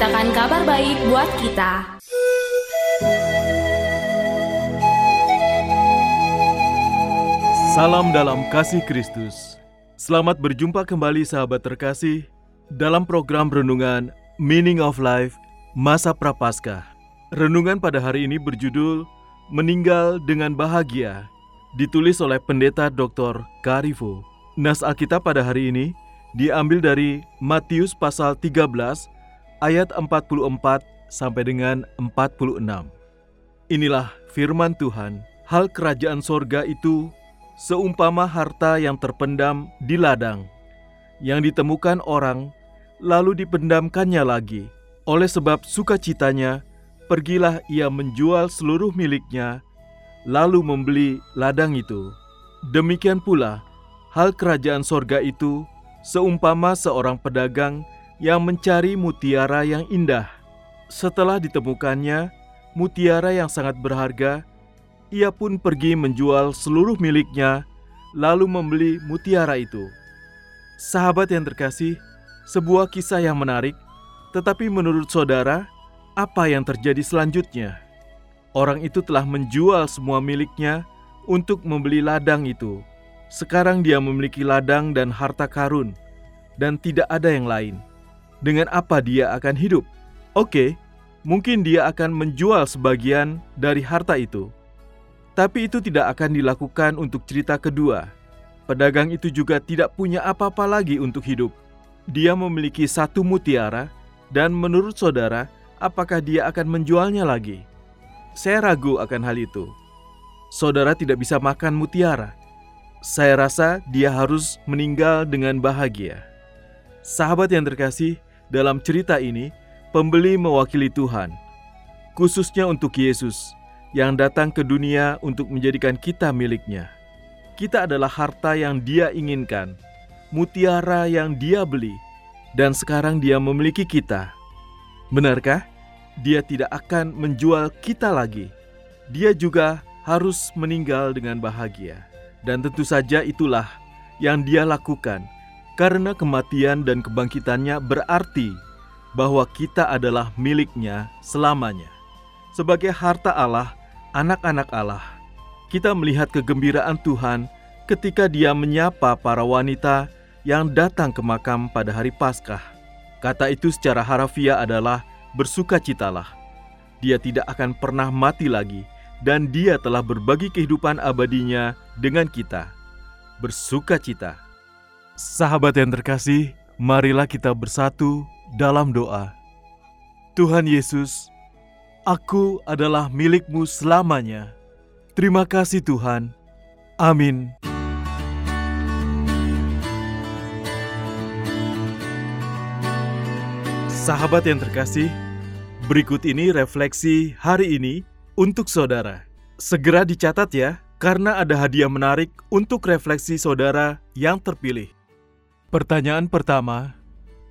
memberitakan kabar baik buat kita Salam dalam kasih Kristus. Selamat berjumpa kembali sahabat terkasih dalam program renungan Meaning of Life Masa Prapaskah. Renungan pada hari ini berjudul Meninggal dengan Bahagia, ditulis oleh Pendeta Dr. Karifo. Nas Alkitab pada hari ini diambil dari Matius pasal 13 ayat 44 sampai dengan 46. Inilah firman Tuhan, hal kerajaan sorga itu seumpama harta yang terpendam di ladang, yang ditemukan orang, lalu dipendamkannya lagi. Oleh sebab sukacitanya, pergilah ia menjual seluruh miliknya, lalu membeli ladang itu. Demikian pula, hal kerajaan sorga itu seumpama seorang pedagang yang mencari mutiara yang indah. Setelah ditemukannya, mutiara yang sangat berharga, ia pun pergi menjual seluruh miliknya, lalu membeli mutiara itu. Sahabat yang terkasih, sebuah kisah yang menarik, tetapi menurut saudara, apa yang terjadi selanjutnya? Orang itu telah menjual semua miliknya untuk membeli ladang itu. Sekarang dia memiliki ladang dan harta karun, dan tidak ada yang lain. Dengan apa dia akan hidup? Oke, mungkin dia akan menjual sebagian dari harta itu. Tapi itu tidak akan dilakukan untuk cerita kedua. Pedagang itu juga tidak punya apa-apa lagi untuk hidup. Dia memiliki satu mutiara, dan menurut saudara, apakah dia akan menjualnya lagi? Saya ragu akan hal itu. Saudara tidak bisa makan mutiara. Saya rasa dia harus meninggal dengan bahagia. Sahabat yang terkasih, dalam cerita ini, pembeli mewakili Tuhan, khususnya untuk Yesus yang datang ke dunia untuk menjadikan kita miliknya. Kita adalah harta yang Dia inginkan, mutiara yang Dia beli, dan sekarang Dia memiliki kita. Benarkah? Dia tidak akan menjual kita lagi. Dia juga harus meninggal dengan bahagia, dan tentu saja itulah yang Dia lakukan, karena kematian dan kebangkitannya berarti bahwa kita adalah miliknya selamanya. Sebagai harta Allah, anak-anak Allah, kita melihat kegembiraan Tuhan ketika Dia menyapa para wanita yang datang ke makam pada hari Paskah. Kata itu secara harafiah adalah bersukacitalah. Dia tidak akan pernah mati lagi dan dia telah berbagi kehidupan abadinya dengan kita. Bersukacita. Sahabat yang terkasih, marilah kita bersatu dalam doa. Tuhan Yesus, Aku adalah milikmu selamanya. Terima kasih Tuhan. Amin. Sahabat yang terkasih, berikut ini refleksi hari ini untuk saudara. Segera dicatat ya, karena ada hadiah menarik untuk refleksi saudara yang terpilih. Pertanyaan pertama,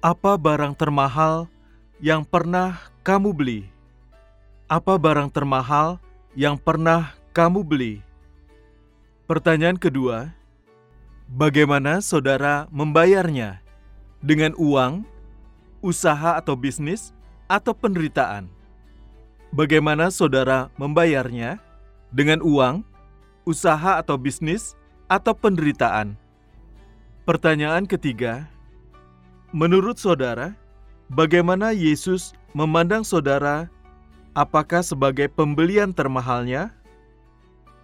apa barang termahal yang pernah kamu beli? Apa barang termahal yang pernah kamu beli? Pertanyaan kedua, bagaimana saudara membayarnya? Dengan uang, usaha atau bisnis, atau penderitaan? Bagaimana saudara membayarnya? Dengan uang, usaha atau bisnis, atau penderitaan? Pertanyaan ketiga, menurut saudara, bagaimana Yesus memandang saudara apakah sebagai pembelian termahalnya?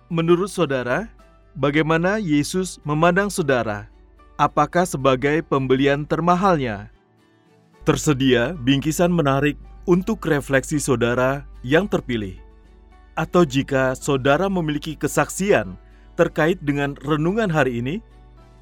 Menurut saudara, bagaimana Yesus memandang saudara? Apakah sebagai pembelian termahalnya? Tersedia bingkisan menarik untuk refleksi saudara yang terpilih. Atau jika saudara memiliki kesaksian terkait dengan renungan hari ini,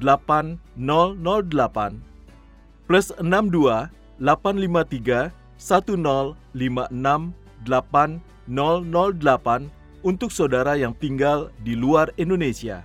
8008 plus 62 853 1056 8008 untuk saudara yang tinggal di luar Indonesia.